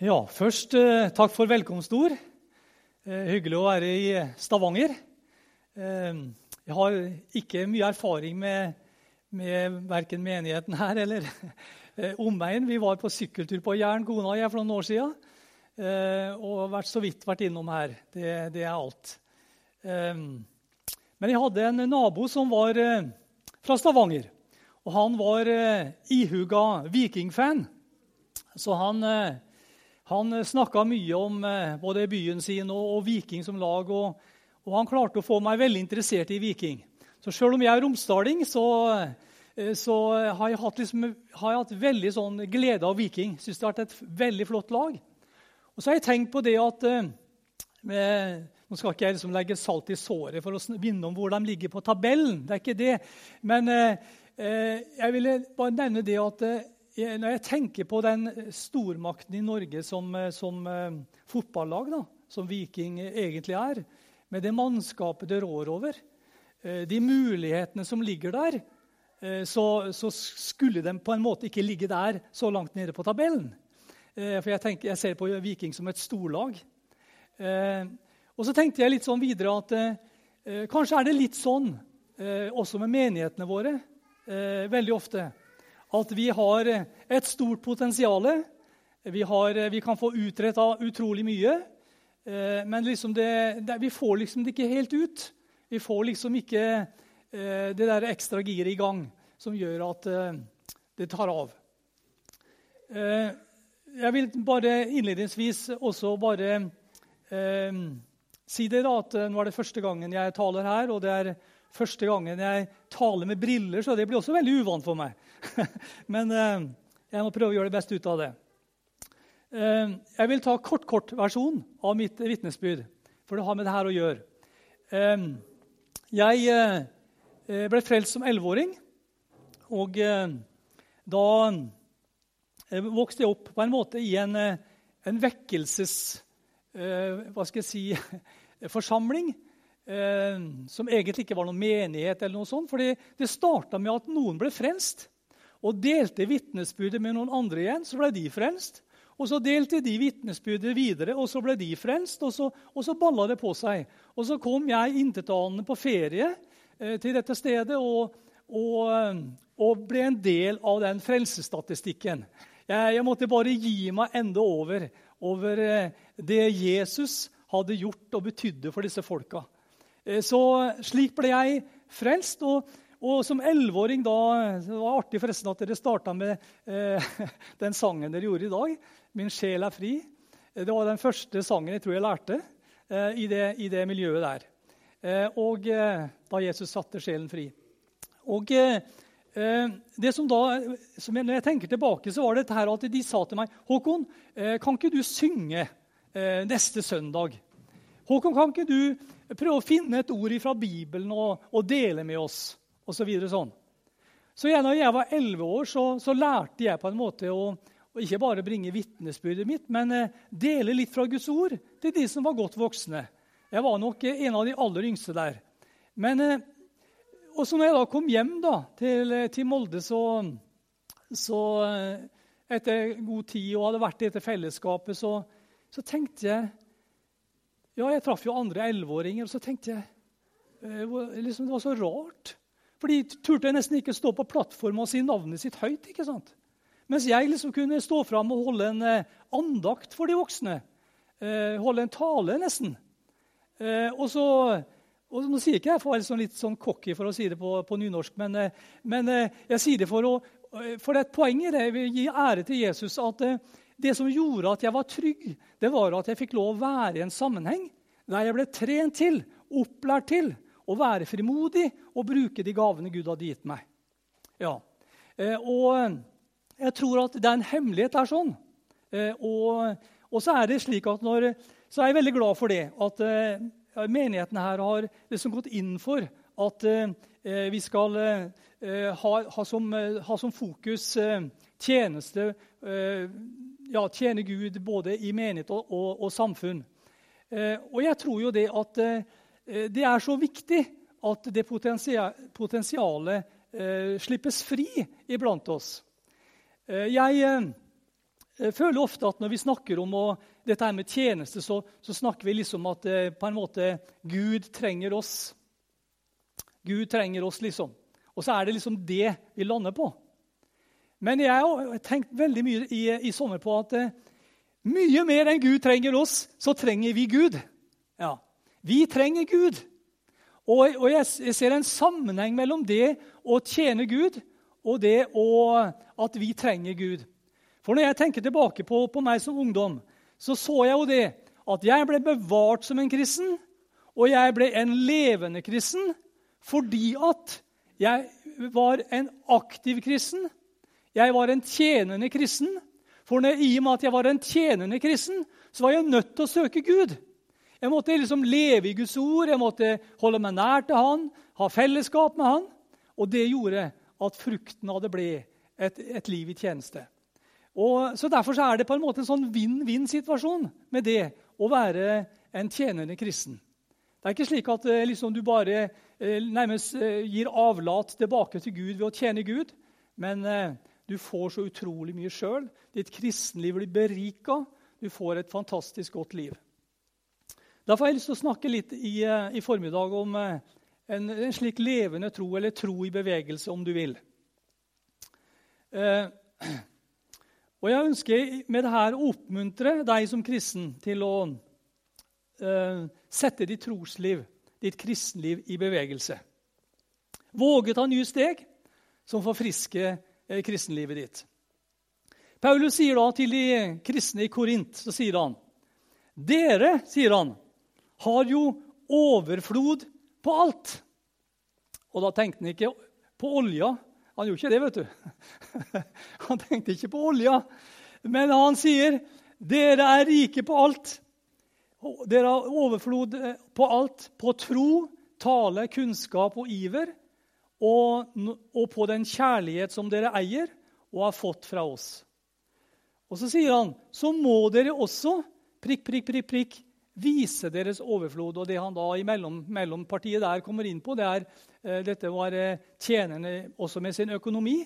Ja, først eh, takk for velkomstord. Eh, hyggelig å være i Stavanger. Eh, jeg har ikke mye erfaring med, med verken menigheten her eller omveien. Vi var på sykkeltur på Jæren, kona og jeg, for noen år siden. Og vært så vidt vært innom her. Det, det er alt. Men jeg hadde en nabo som var fra Stavanger. Og han var ihuga vikingfan. Så han han eh, snakka mye om eh, både byen sin og, og Viking som lag. Og, og, han klarte å få meg veldig interessert i Viking. Så sjøl om jeg er romsdaling, så, eh, så har, jeg hatt, liksom, har jeg hatt veldig sånn glede av Viking. Syns det har vært et veldig flott lag. Og så har jeg tenkt på det at med, Nå skal ikke jeg liksom legge salt i såret for å vinne om hvor de ligger på tabellen. Det er ikke det. Men eh, jeg ville bare nevne det at når jeg tenker på den stormakten i Norge som, eh, som uh, fotballag, da, som Viking egentlig er, med det mannskapet det rår over, de mulighetene som ligger der, så, så, skulle de på en måte ikke ligge der så langt nede på tabellen. for jeg, tenker, jeg, ser på Viking som et storlag. og så tenkte jeg litt sånn videre at kanskje er det litt sånn også med menighetene våre veldig ofte at vi har et stort potensial. Vi, vi kan få utretta utrolig mye. Eh, men liksom det, det, vi får liksom det ikke helt ut. Vi får liksom ikke eh, det der ekstra giret i gang som gjør at eh, det tar av. Jeg vil bare innledningsvis også bare si det da, at nå er det første gangen jeg taler her. og det er første gangen jeg taler med briller, så det blir også veldig uvant for meg. Men eh, jeg må prøve å gjøre det beste ut av det. Eh, jeg vil ta kort-kort-versjon av mitt vitnesbyrd, for det har med det her å gjøre. Eh, jeg ble frelst som elleveåring, og da vokste jeg opp på en måte i en, en vekkelses... hva skal jeg si forsamling eh, som egentlig ikke var noen menighet. eller noe sånt, fordi Det starta med at noen ble frelst og delte vitnesbyrdet med noen andre igjen. Så ble de frelst. Og så delte de vitnesbyrdet videre, og så ble de frelst. Og så, og så balla det på seg. Og så kom jeg intetanende på ferie eh, til dette stedet og, og, eh, og, ble en del av den frelsesstatistikken. Jeg, jeg måtte bare gi meg enda over, over eh, det Jesus hadde gjort og betydde for disse folka. Eh, så slik ble jeg frelst. Og, og som elleveåring da Det var artig forresten at dere starta med eh, den sangen dere gjorde i dag. 'Min sjel er fri'. Eh, det var den første sangen jeg tror jeg lærte eh, i, det, i, det, miljøet der. Eh, og eh, da Jesus satte sjelen fri. Og det som da, som jeg, Når jeg tenker tilbake, så var det dette at de sa til meg 'Håkon, kan ikke du synge neste søndag?' Håkon, kan ikke du prøve å finne et ord fra Bibelen og, og dele med oss? Og så, videre, sånn. så jeg, når jeg var elleve år, så, så, lærte jeg på en måte å, å ikke bare bringe vitnesbyrdet mitt, men eh, dele litt fra Guds ord til de som var godt voksne. Jeg var nok eh, en av de aller yngste der. Men eh, også når jeg da kom hjem da, til, eh, til Molde, så, så etter god tid og hadde vært i dette fellesskapet, så, så tenkte jeg ja, jeg traff jo andre elleveåringer, og så tenkte jeg eh, liksom, Det var så rart. For de turte nesten ikke stå på plattformen og si navnet sitt høyt. ikke sant? Mens jeg liksom kunne stå fram og holde en eh, andakt for de voksne. Eh, holde en tale, nesten. og så og Nå sier ikke jeg for å være sånn litt sånn cocky for å si det på, på nynorsk, men, men, jeg sier det for å for det er et poeng i det. Jeg vil gi ære til Jesus at det som gjorde at jeg var trygg, det var at jeg fikk lov å være i en sammenheng der jeg ble trent til, opplært til, å være frimodig og bruke de gavene Gud hadde gitt meg. Ja. Eh, og jeg tror at det er en hemmelighet der sånn. Eh, og, og, så er det slik at når, så er jeg veldig glad for det at menigheten her har liksom gått inn for at vi skal ha, ha, som, ha, som, fokus tjeneste ja, tjene Gud både i menighet og, og, og samfunn. Eh, og jeg tror jo det at eh, det er så viktig at det potensialet eh, slippes fri iblant oss. Jeg, føler ofte at når vi snakker om å, dette her med tjeneste, så, så, snakker vi liksom at på en måte Gud trenger oss. Gud trenger oss, liksom. Og så er det liksom det vi lander på. Men jeg har tenkt veldig mye i, i sommer på at eh, mye mer enn Gud trenger oss, så trenger vi Gud. Ja, Vi trenger Gud. Og, og jeg, jeg, ser en sammenheng mellom det å tjene Gud og det å, at vi trenger Gud. For når jeg tenker tilbake på, på meg som ungdom, så så jeg jo det at jeg ble bevart som en kristen, og jeg ble en levende kristen fordi at jeg var en aktiv kristen. Jeg var en tjenende kristen. For når, i og med at jeg var en tjenende kristen, så var jeg nødt til å søke Gud. Jeg måtte liksom leve i Guds ord, jeg måtte holde meg nær til Han, ha fellesskap med Han. Og det gjorde at frukten av det ble et, et liv i tjeneste. Og, så Derfor så er det på en måte en sånn vinn-vinn-situasjon med det å være en tjenende kristen. Det er ikke slik at eh, liksom, du bare eh, nærmest eh, gir avlat tilbake til Gud ved å tjene Gud. Men du får så utrolig mye sjøl. Ditt kristenliv blir berika. Du får et fantastisk godt liv. Derfor har jeg lyst til å snakke litt i, eh, i formiddag om eh, en, en, slik levende tro, eller tro i bevegelse, om du vil. Eh, og Jeg ønsker med dette å oppmuntre deg som kristen til å eh, sette ditt trosliv, ditt kristenliv, i bevegelse. Våge ta nye steg som forfrisker kristenlivet ditt. Paulus sier da til de kristne i Korint så sier han, Dere, sier han, har jo overflod på alt. Og da tenkte han ikke på olja. Han gjorde ikke det, vet du. Han tenkte ikke på olja. Men han sier, 'Dere er rike på alt.' Dere har overflod eh, på alt. På tro, tale, kunnskap og iver. Og, og på den kjærlighet som dere eier og har fått fra oss. Og så sier han, så må dere også prikk, prikk, prikk, prikk, vise deres overflod. Og det han da i mellom, mellompartiet der kommer inn på, det er eh, dette var eh, tjenende også med sin økonomi.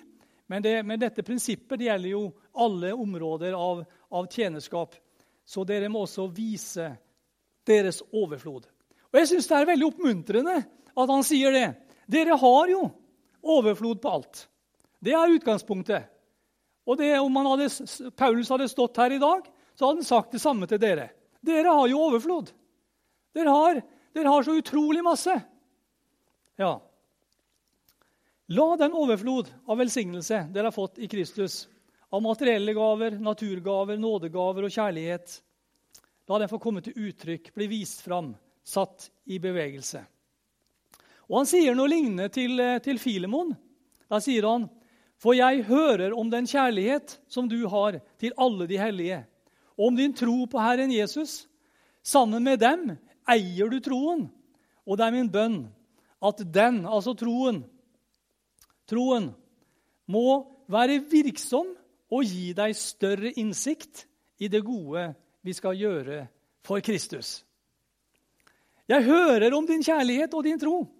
Men, det, men, dette prinsippet det gjelder jo alle områder av, av tjenerskap. Så dere må også vise deres overflod. Og Jeg syns det er veldig oppmuntrende at han sier det. Dere har jo overflod på alt. Det er utgangspunktet. Og det, Om hadde, Paulus hadde stått her i dag, så hadde han sagt det samme til dere. Dere har jo overflod. Dere har, dere har så utrolig masse. Ja. La den overflod av velsignelse dere har fått i Kristus, av materielle gaver, naturgaver, nådegaver og kjærlighet, La den få komme til uttrykk, bli vist fram, satt i bevegelse. Og Han sier noe lignende til, eh, til Filemon. Da sier han, 'For jeg hører om den kjærlighet som du har til alle de hellige,' om din tro på Herren Jesus.' 'Sammen med dem eier du troen.' Og det er min bønn at den, altså troen, troen, må være virksom og gi deg større innsikt i det gode vi skal gjøre for Kristus. Jeg hører om din kjærlighet og din tro.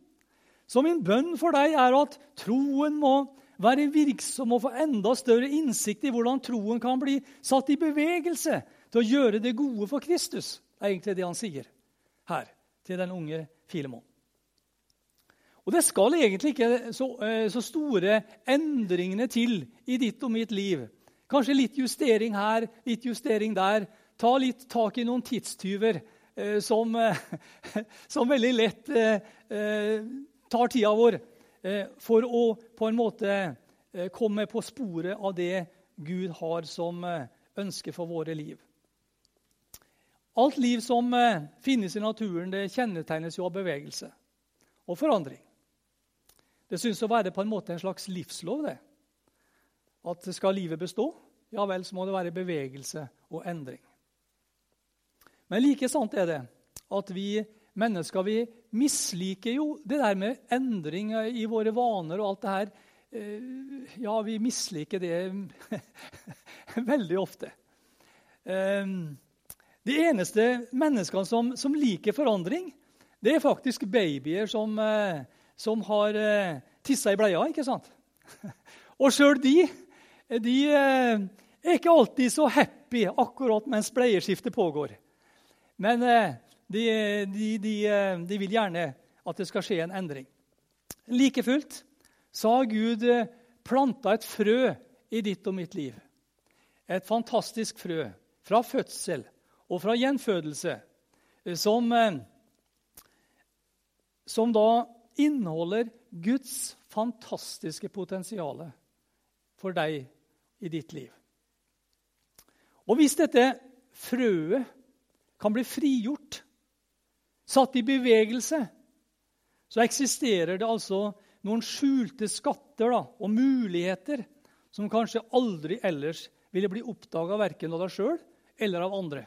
Så min bønn for deg er at troen må være virksom og få enda større innsikt i hvordan troen kan bli satt i bevegelse til å gjøre det gode for Kristus. Det er egentlig det han sier her til den unge Filemon. Og Det skal egentlig ikke så, eh, så store endringene til i ditt og mitt liv. Kanskje litt justering her, litt justering der, ta litt tak i noen tidstyver eh, som, eh, som, veldig lett tar tida vår, eh, for å på en måte eh, komme på sporet av det Gud har som ønske for våre liv. Alt liv som finnes i naturen, det kjennetegnes jo av bevegelse og forandring. Det syns å være på en måte en slags livslov. det. At skal livet bestå, ja vel, så må det være bevegelse og endring. Men like sant er det at vi mennesker vi misliker jo det der med endring i våre vaner og alt det her. Eh, ja, vi misliker det veldig ofte. Eh, de eneste menneskene som, som, liker forandring, det er faktisk babyer som, eh, som har tissa i bleia. ikke sant? Og sjøl de, de er ikke alltid så happy akkurat mens bleieskiftet pågår. Men de, de, de, eh, de, vil gjerne at det skal skje en endring. Like fullt så har Gud eh, planta et frø i ditt og mitt liv. Et fantastisk frø fra fødsel og fra gjenfødelse som, som da inneholder Guds fantastiske potensial for deg i ditt liv. Og hvis dette frøet kan bli frigjort, satt i bevegelse, så eksisterer det altså noen skjulte skatter da, og muligheter som kanskje aldri ellers ville bli oppdaga verken av deg sjøl eller av andre.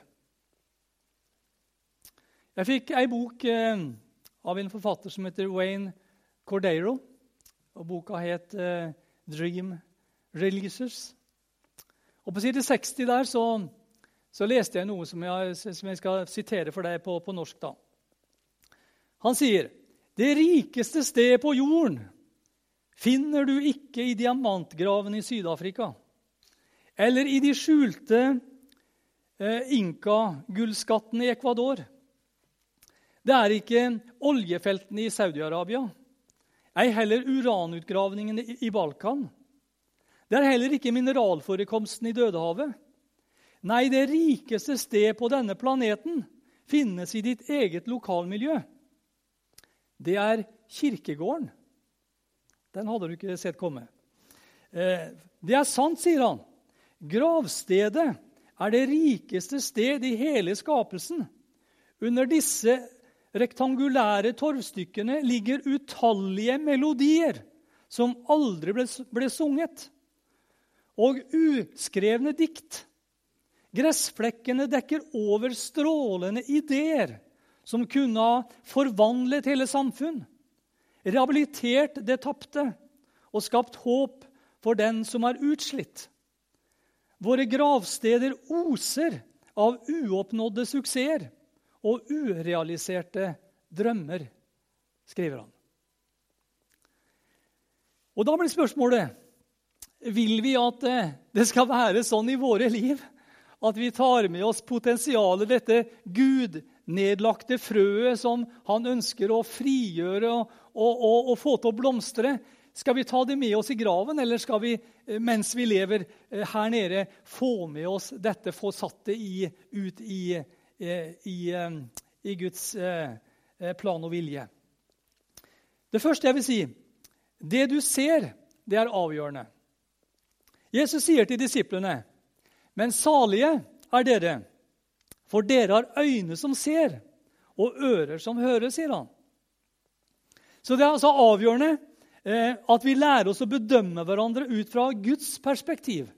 Jeg fikk ei bok eh, av en forfatter som heter Wayne Cordeiro. og Boka het eh, 'Dream Releasers'. Og På side 60 der så, så leste jeg noe som jeg, som jeg, skal sitere for deg på, på norsk. da. Han sier det rikeste stedet på jorden finner du ikke i diamantgraven i Syd-Afrika eller i de skjulte eh, inka-gullskattene i Ecuador. Det er ikke oljefeltene i Saudi-Arabia, ei heller uranutgravningene i Balkan. Det er heller ikke mineralforekomsten i Dødehavet. Nei, det rikeste sted på denne planeten finnes i ditt eget lokalmiljø. Det er kirkegården. Den hadde du ikke sett komme. Eh, det er sant, sier han. Gravstedet er det rikeste sted i hele skapelsen. Under disse rektangulære torvstykkene ligger utallige melodier som aldri ble, ble sunget og uskrevne dikt. Gressflekkene dekker over strålende ideer som kunne ha forvandlet hele samfunn, rehabilitert det tapte og skapt håp for den som er utslitt. Våre gravsteder oser av uoppnådde suksesser og urealiserte drømmer, skriver han. Og Da blir spørsmålet vil vi at eh, det skal være sånn i våre liv at vi tar med oss potensialet, dette Gud-nedlagte frøet som han ønsker å frigjøre og, og, og, og, få til å blomstre? Skal vi ta det med oss i graven, eller skal vi eh, mens vi lever eh, her nede, få med oss dette, få satt det i, ut i, i, i Guds plan og vilje? Det første jeg vil si, det du ser, det er avgjørende. Jesus sier til disiplene, 'Men salige er dere, for dere har øyne som ser, og ører som hører', sier han. Så det er altså avgjørende eh, at vi lærer oss å bedømme hverandre ut fra Guds perspektiv.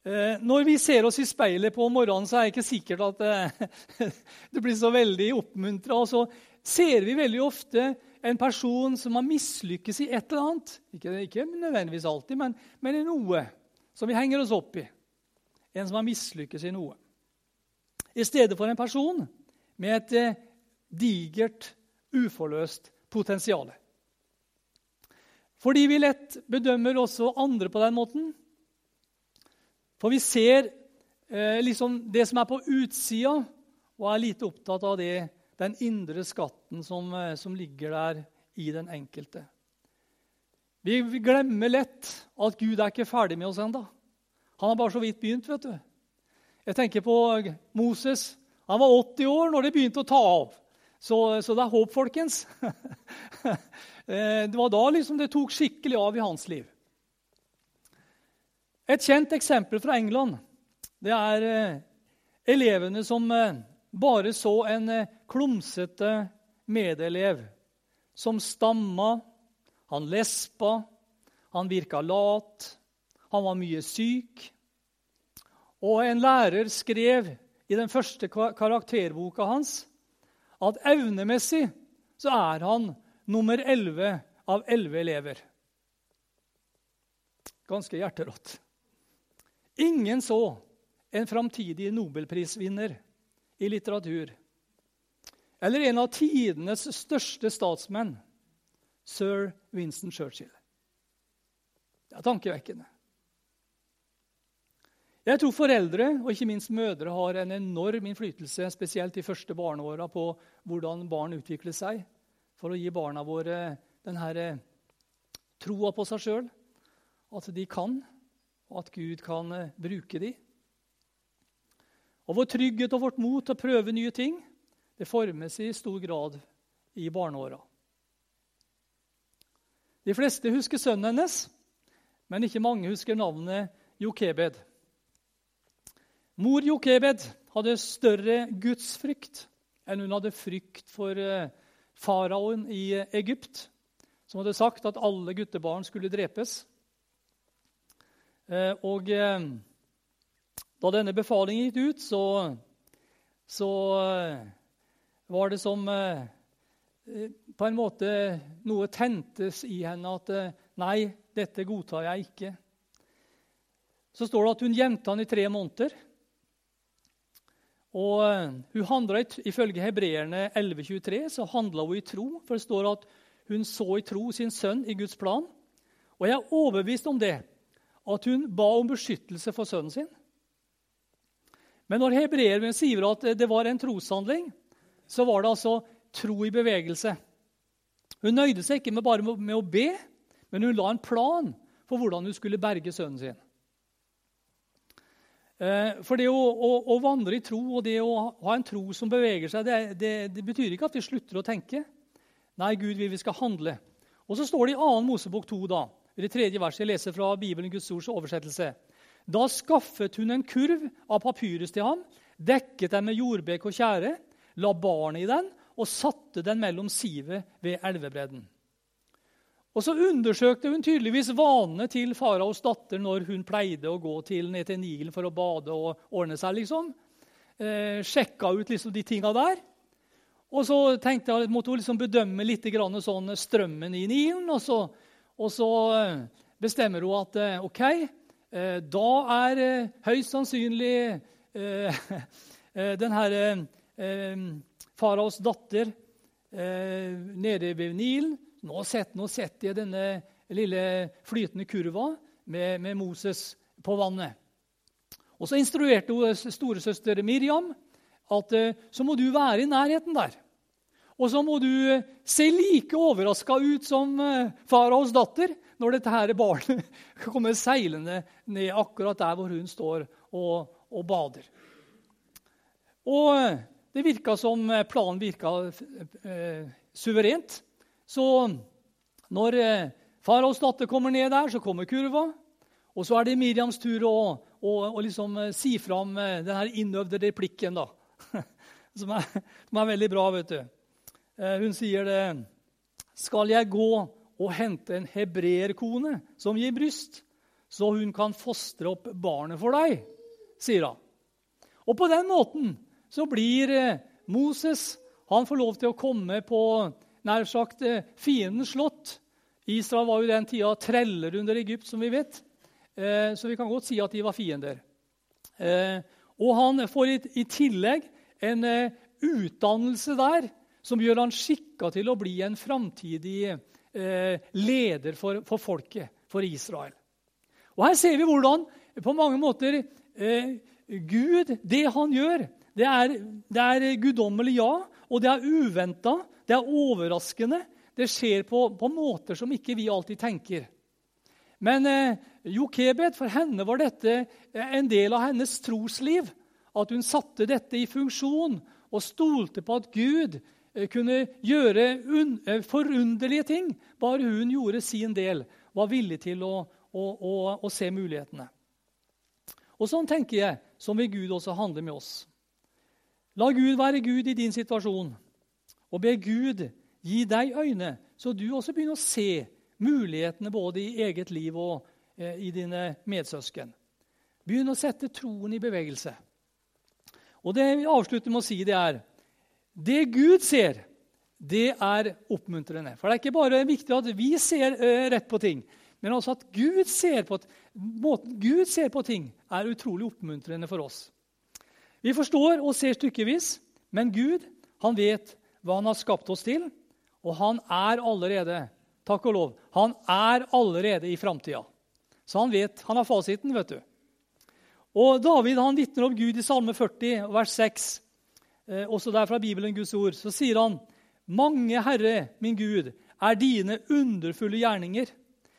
Eh, når vi ser oss i speilet på morgenen, så er det ikke sikkert at eh, det blir så veldig oppmuntra. Og så ser vi veldig ofte en person som har mislykkes i et eller annet. Ikke, ikke nødvendigvis alltid, men, men, i noe som vi henger oss opp i. En som har mislykkes i noe. I stedet for en person med et eh, digert, uforløst potensial. Fordi vi lett bedømmer også andre på den måten. For vi ser eh, liksom det som er på utsida, og er lite opptatt av det den indre skatten som, eh, som ligger der i den enkelte. Vi glemmer lett at Gud er ikke ferdig med oss ennå. Han har bare så vidt begynt. vet du. Jeg tenker på Moses. Han var 80 år når det begynte å ta av. Så, så det er håp, folkens. Eh, det var da liksom det tok skikkelig av i hans liv. Et kjent eksempel fra England det er eh, elevene som bare så en eh, klumsete medelev som stamma, han lespa, han virka lat, han var mye syk. Og en lærer skrev i den første karakterboka hans at evnemessig så er han nummer 11 av 11 elever. Ganske hjerterått. Ingen så en framtidig nobelprisvinner i litteratur. Eller en av tidenes største statsmenn, sir Winston Churchill. Det er tankevekkende. Jeg tror foreldre, og ikke minst mødre, har en enorm innflytelse, spesielt de første barneåra, på hvordan barn utvikler seg, for å gi barna våre denne troa på seg sjøl, at de kan, og at Gud kan eh, bruke dem. Og Vår trygghet og vårt mot til å prøve nye ting det formes i stor grad i barneåra. De fleste husker sønnen hennes, men ikke mange husker navnet Jokebed. Mor Jokebed hadde større gudsfrykt enn hun hadde frykt for eh, faraoen i Egypt, som hadde sagt at alle guttebarn skulle drepes. Eh, og eh, da denne befalingen gikk ut, så, så var det som på en måte noe tentes i henne at nei, dette godtar jeg ikke. Så står det at hun gjemte han i tre måneder. Og eh, hun handla, Ifølge hebreerne 11,23 så handla hun i tro. For det står at hun så i tro sin sønn i Guds plan. Og jeg er overbevist om det, at hun ba om beskyttelse for sønnen sin. Men når hebreerne sier at det var en troshandling, så var det altså tro i bevegelse. Hun nøyde seg ikke med bare med å be, men hun la en plan for hvordan hun skulle berge sønnen sin. Eh, for det å, å, å, vandre i tro og det å ha en tro som beveger seg, det, det, det, betyr ikke at vi slutter å tenke. Nei, Gud vil vi skal handle. Og så står det i 2. Mosebok 2, da, i det tredje verset, jeg leser fra Bibelen Guds ords oversettelse. Da skaffet hun en kurv av papyrus til ham, dekket den med jordbek og tjære, la barnet i den og satte den mellom sivet ved elvebredden. Og så undersøkte hun tydeligvis vanene til faraos datter når hun pleide å gå til, ned til Nilen for å bade og ordne seg. liksom. Eh, sjekka ut liksom de tinga der. Og så tenkte jeg, måtte hun liksom bedømme litt sånn strømmen i Nilen. Og så, og så eh, bestemmer hun at eh, OK, eh, da er eh, høyst sannsynlig den herre faraos datter nede ved Nilen nå setter, nå setter jeg denne lille flytende kurva med, med Moses på vannet. Og Så instruerte hun storesøster Miriam at eh, så må du være i nærheten der. Og så må du eh, se like overraska ut som eh, faraos datter når dette her barnet kommer seilende ned akkurat der hvor hun står og, og bader. Og det virka som planen virka eh, suverent. Så når eh, faraos datter kommer ned der, så kommer kurva. Og så er det Miriams tur å, å, å liksom eh, si fram eh, den innøvde replikken, da. Som er, som er, veldig bra, vet du. Hun sier det Skal jeg gå og hente en hebreerkone som gir bryst, så hun kan fostre opp barnet for deg? sier han. Og på den måten så blir Moses Han får lov til å komme på nær sagt fiendens fienden slått. Israel var jo den tida treller under Egypt, som vi vet. Eh, så vi kan godt si at de var fiender. Eh, og han får i tillegg en utdannelse der som gjør han skikka til å bli en framtidig leder for, folket, for Israel. Og Her ser vi hvordan på mange måter Gud, det han gjør, det er, er guddommelig, ja, og det er uventa, det er overraskende. Det skjer på, på måter som ikke vi alltid tenker. Men eh, Jokebed, for henne var dette eh, en del av hennes trosliv. At hun satte dette i funksjon og stolte på at Gud eh, kunne gjøre eh, forunderlige ting. Bare hun gjorde sin del, var villig til å, å, å, å se mulighetene. Og Sånn tenker jeg, som vil Gud også handle med oss. La Gud være Gud i din situasjon og be Gud gi deg øyne, så du også begynner å se mulighetene både i eget liv og eh, i dine medsøsken. Begynn å sette troen i bevegelse. Og Det vi avslutter med å si, det er det Gud ser, det er oppmuntrende. For det er ikke bare viktig at vi ser eh, rett på ting, men også at Gud ser på, måten Gud ser på ting, er utrolig oppmuntrende for oss. Vi forstår og ser stykkevis, men Gud han vet hva han har skapt oss til. Og han er allerede takk og lov, han er allerede i framtida. Så han vet, han har fasiten, vet du. Og David han vitner om Gud i Salme 40, vers 6, eh, også der fra Bibelen Guds ord. Så sier han, 'Mange, Herre, min Gud, er dine underfulle gjerninger,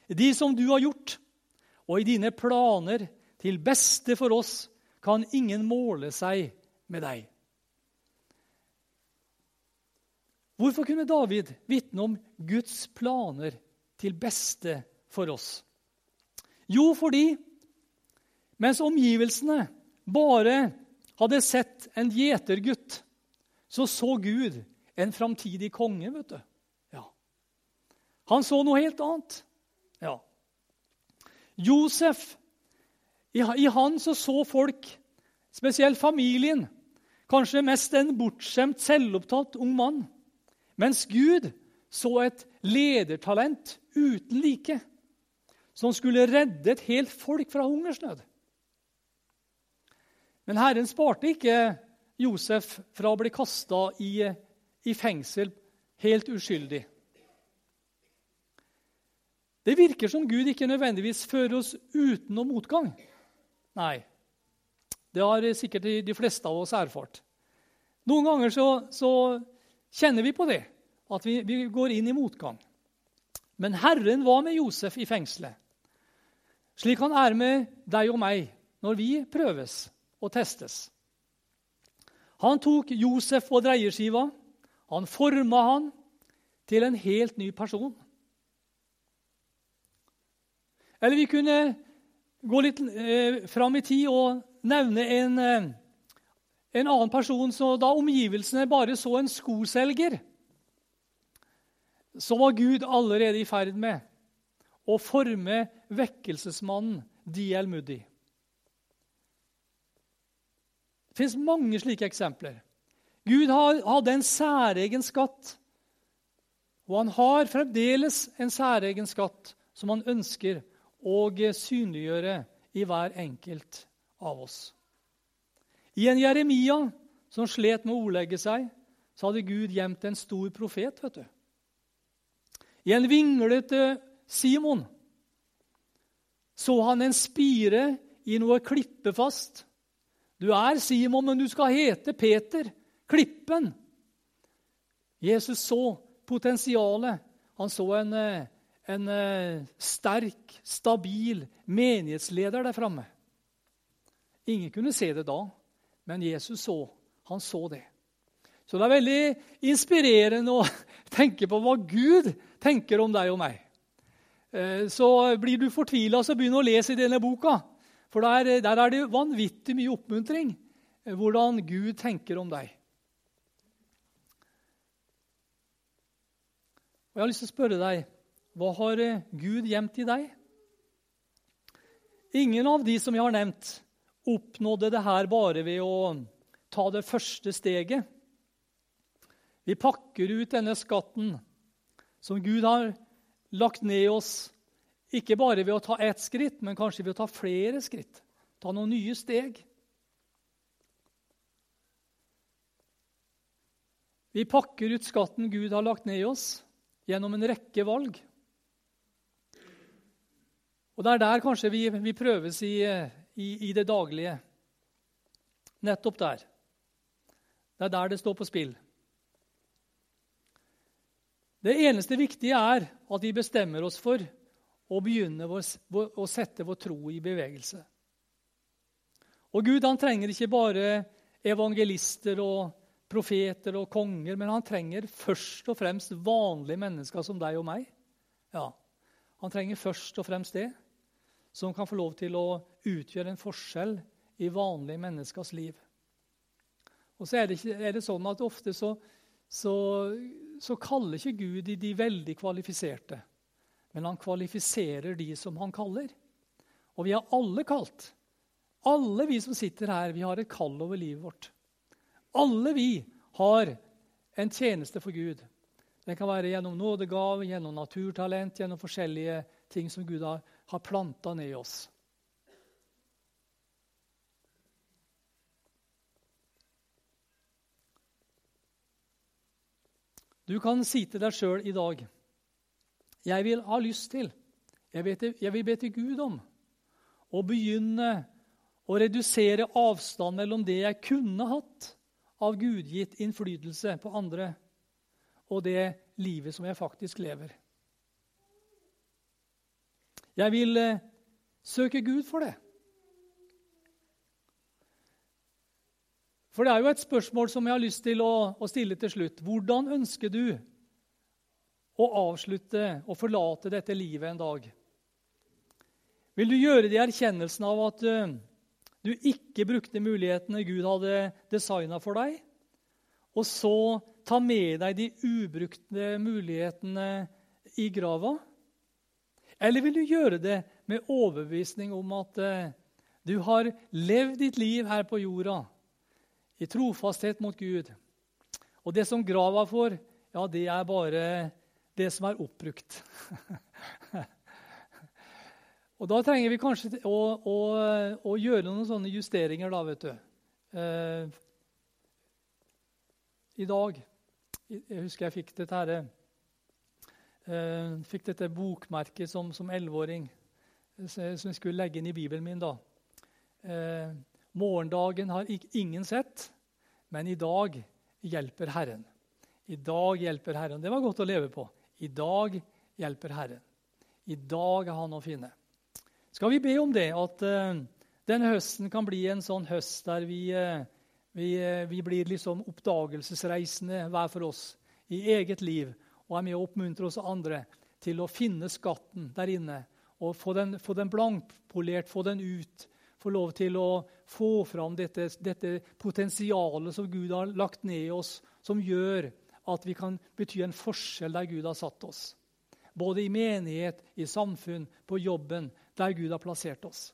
de som du har gjort.' 'Og i dine planer til beste for oss kan ingen måle seg med deg.' Hvorfor kunne David vitne om Guds planer til beste for oss? Jo, fordi mens omgivelsene bare hadde sett en gjetergutt, så så Gud en framtidig konge. vet du. Ja. Han så noe helt annet. Ja. Josef, i, i han så, så folk, spesielt familien, kanskje mest en bortskjemt, selvopptatt ung mann. Mens Gud så et ledertalent uten like, som skulle redde et helt folk fra hungersnød. Men Herren sparte ikke Josef fra å bli kasta i, i fengsel helt uskyldig. Det virker som Gud ikke nødvendigvis fører oss utenom motgang. Nei, det har sikkert de fleste av oss erfart. Noen ganger så, så kjenner vi på det, at vi, vi, går inn i motgang. Men Herren var med Josef i fengselet, slik han er med deg og meg når vi prøves og testes. Han tok Josef på dreieskiva. Han forma han til en helt ny person. Eller vi kunne gå litt eh, fram i tid og nevne en, eh, en annen person så da omgivelsene bare så en skoselger, så var Gud allerede i ferd med å forme vekkelsesmannen D.L. Moody. Det fins mange slike eksempler. Gud hadde en særegen skatt, og han har fremdeles en særegen skatt som han ønsker å synliggjøre i hver enkelt av oss. I en Jeremia som slet med å ordlegge seg, så hadde Gud gjemt en stor profet. vet du. I en vinglete Simon så han en spire i noe klippefast du er Simon, men du skal hete Peter, klippen. Jesus så potensialet. Han så en, eh, en eh, sterk, stabil menighetsleder der framme. Ingen kunne se det da, men Jesus så. Han så det. Så det er veldig inspirerende å tenke på hva Gud tenker om deg og meg. Eh, så blir du fortvila, så begynn å lese i denne boka. For der, der er det vanvittig mye oppmuntring eh, hvordan Gud tenker om deg. Og Jeg har lyst til å spørre deg hva har eh, Gud gjemt i deg? Ingen av de som jeg har nevnt, oppnådde det her bare ved å ta det første steget. Vi pakker ut denne skatten som Gud har lagt ned oss ikke bare ved å ta ett skritt, men kanskje ved å ta flere skritt. Ta noen nye steg. Vi pakker ut skatten Gud har lagt ned i oss, gjennom en rekke valg. Og Det er der kanskje vi, vi prøves i, i, i, det daglige. Nettopp der. Det er der det står på spill. Det eneste viktige er at vi bestemmer oss for å begynne å sette vår tro i bevegelse. Og Gud han trenger ikke bare evangelister og profeter og konger, men han trenger først og fremst vanlige mennesker som deg og meg. Ja, Han trenger først og fremst det, som kan få lov til å utgjøre en forskjell i vanlige menneskers liv. Og så er det, er det sånn at ofte så, så, så kaller ikke Gud de, veldig kvalifiserte men han kvalifiserer de som han kaller. Og vi har alle kalt. Alle vi som sitter her, vi har et kall over livet vårt. Alle vi har en tjeneste for Gud. Den kan være gjennom nådegav, gjennom naturtalent, gjennom forskjellige ting som Gud har planta ned i oss. Du kan si til deg sjøl i dag jeg vil ha lyst til, jeg, vet, jeg vil be til Gud om, å begynne å redusere avstand mellom det jeg kunne hatt av gudgitt innflytelse på andre, og det livet som jeg faktisk lever. Jeg vil eh, søke Gud for det. For det er jo et spørsmål som jeg har lyst til å, å stille til slutt. Hvordan ønsker du å avslutte og forlate dette livet en dag? Vil du gjøre det i erkjennelsen av at uh, du ikke brukte mulighetene Gud hadde designa for deg, og så ta med deg de ubrukte mulighetene i grava? Eller vil du gjøre det med overbevisning om at uh, du har levd ditt liv her på jorda i trofasthet mot Gud. Og det som grava får, ja, det er bare det som er oppbrukt. og da trenger vi kanskje å, å, å, gjøre noen sånne justeringer, da, vet du. Eh, I dag Jeg husker jeg fikk dette her, eh, fikk dette bokmerket som elleveåring, som jeg skulle legge inn i Bibelen min. da. Eh, Morgendagen har ingen sett, men i dag hjelper Herren. I dag hjelper Herren. Det var godt å leve på. I dag hjelper Herren. I dag er Han å finne. Skal vi be om det, at uh, denne høsten kan bli en sånn høst der vi, uh, vi, uh, vi blir liksom oppdagelsesreisende hver for oss i eget liv og er med å oppmuntre oss andre til å finne skatten der inne og få den, få den blankpolert, få den ut få lov til å få fram dette, dette potensialet som Gud har lagt ned i oss, som gjør at vi kan bety en forskjell der Gud har satt oss. Både i menighet, i samfunn, på jobben, der Gud har plassert oss.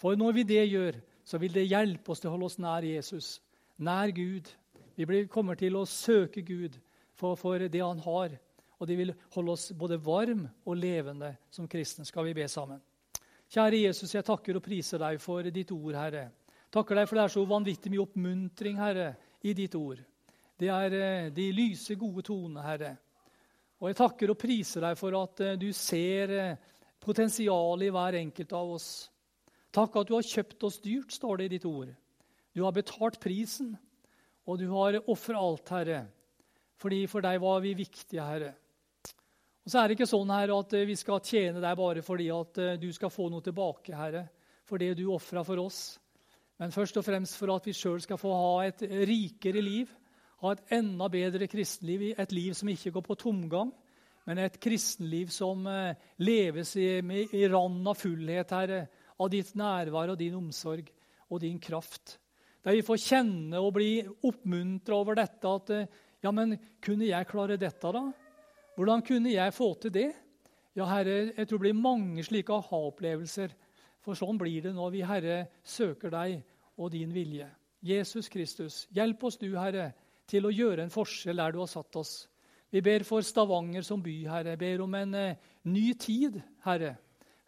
For når vi det gjør, så vil det hjelpe oss til å holde oss nær Jesus, nær Gud. Vi kommer til å søke Gud for, for det han har. Og det vil holde oss både varm og levende som kristne. Skal vi be sammen? Kjære Jesus, jeg takker og priser deg for ditt ord, Herre. Takker deg for det er så vanvittig mye oppmuntring, Herre, i ditt ord. Det er eh, de lyse, gode tonene, Herre. Og jeg takker og priser deg for at eh, du ser eh, potensialet i hver enkelt av oss. Takk at du har kjøpt oss dyrt, står det i ditt ord. Du har betalt prisen, og du har ofra alt, Herre. Fordi for deg var vi viktige, Herre. Og så er det ikke sånn her at eh, vi skal tjene deg bare fordi at eh, du skal få noe tilbake, Herre, for det du ofra for oss. Men først og fremst for at vi sjøl skal få ha et rikere liv, ha et enda bedre kristenliv, et liv som ikke går på tomgang, men et kristenliv som eh, leves i, i rand av fullhet, Herre, av ditt nærvær og din omsorg og din kraft. Der vi får kjenne og bli oppmuntra over dette at ja, men kunne jeg klare dette, da? Hvordan kunne jeg få til det? Ja, Herre, jeg tror det blir mange slike aha-opplevelser. For sånn blir det når vi, Herre, søker deg og din vilje. Jesus Kristus, hjelp oss du, Herre, til å gjøre en forskjell der du har satt oss. Vi ber for Stavanger som by, Herre. ber om en uh, ny tid, Herre.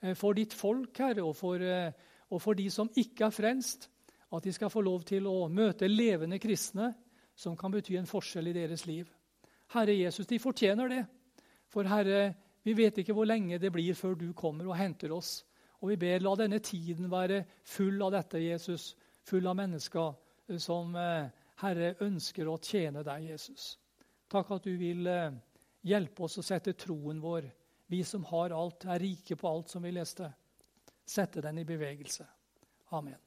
Uh, for ditt folk, Herre, og for, uh, og for de som ikke er frelst. At de skal få lov til å møte levende kristne som kan bety en forskjell i deres liv. Herre Jesus, de fortjener det. For Herre, vi vet ikke hvor lenge det blir før du kommer og henter oss. Og vi ber, la denne tiden være full av dette, Jesus. Full av mennesker eh, som eh, Herre ønsker å tjene deg, Jesus. Takk at du vil eh, hjelpe oss å sette troen vår, vi som har alt, er rike på alt, som vi leste, sette den i bevegelse. Amen.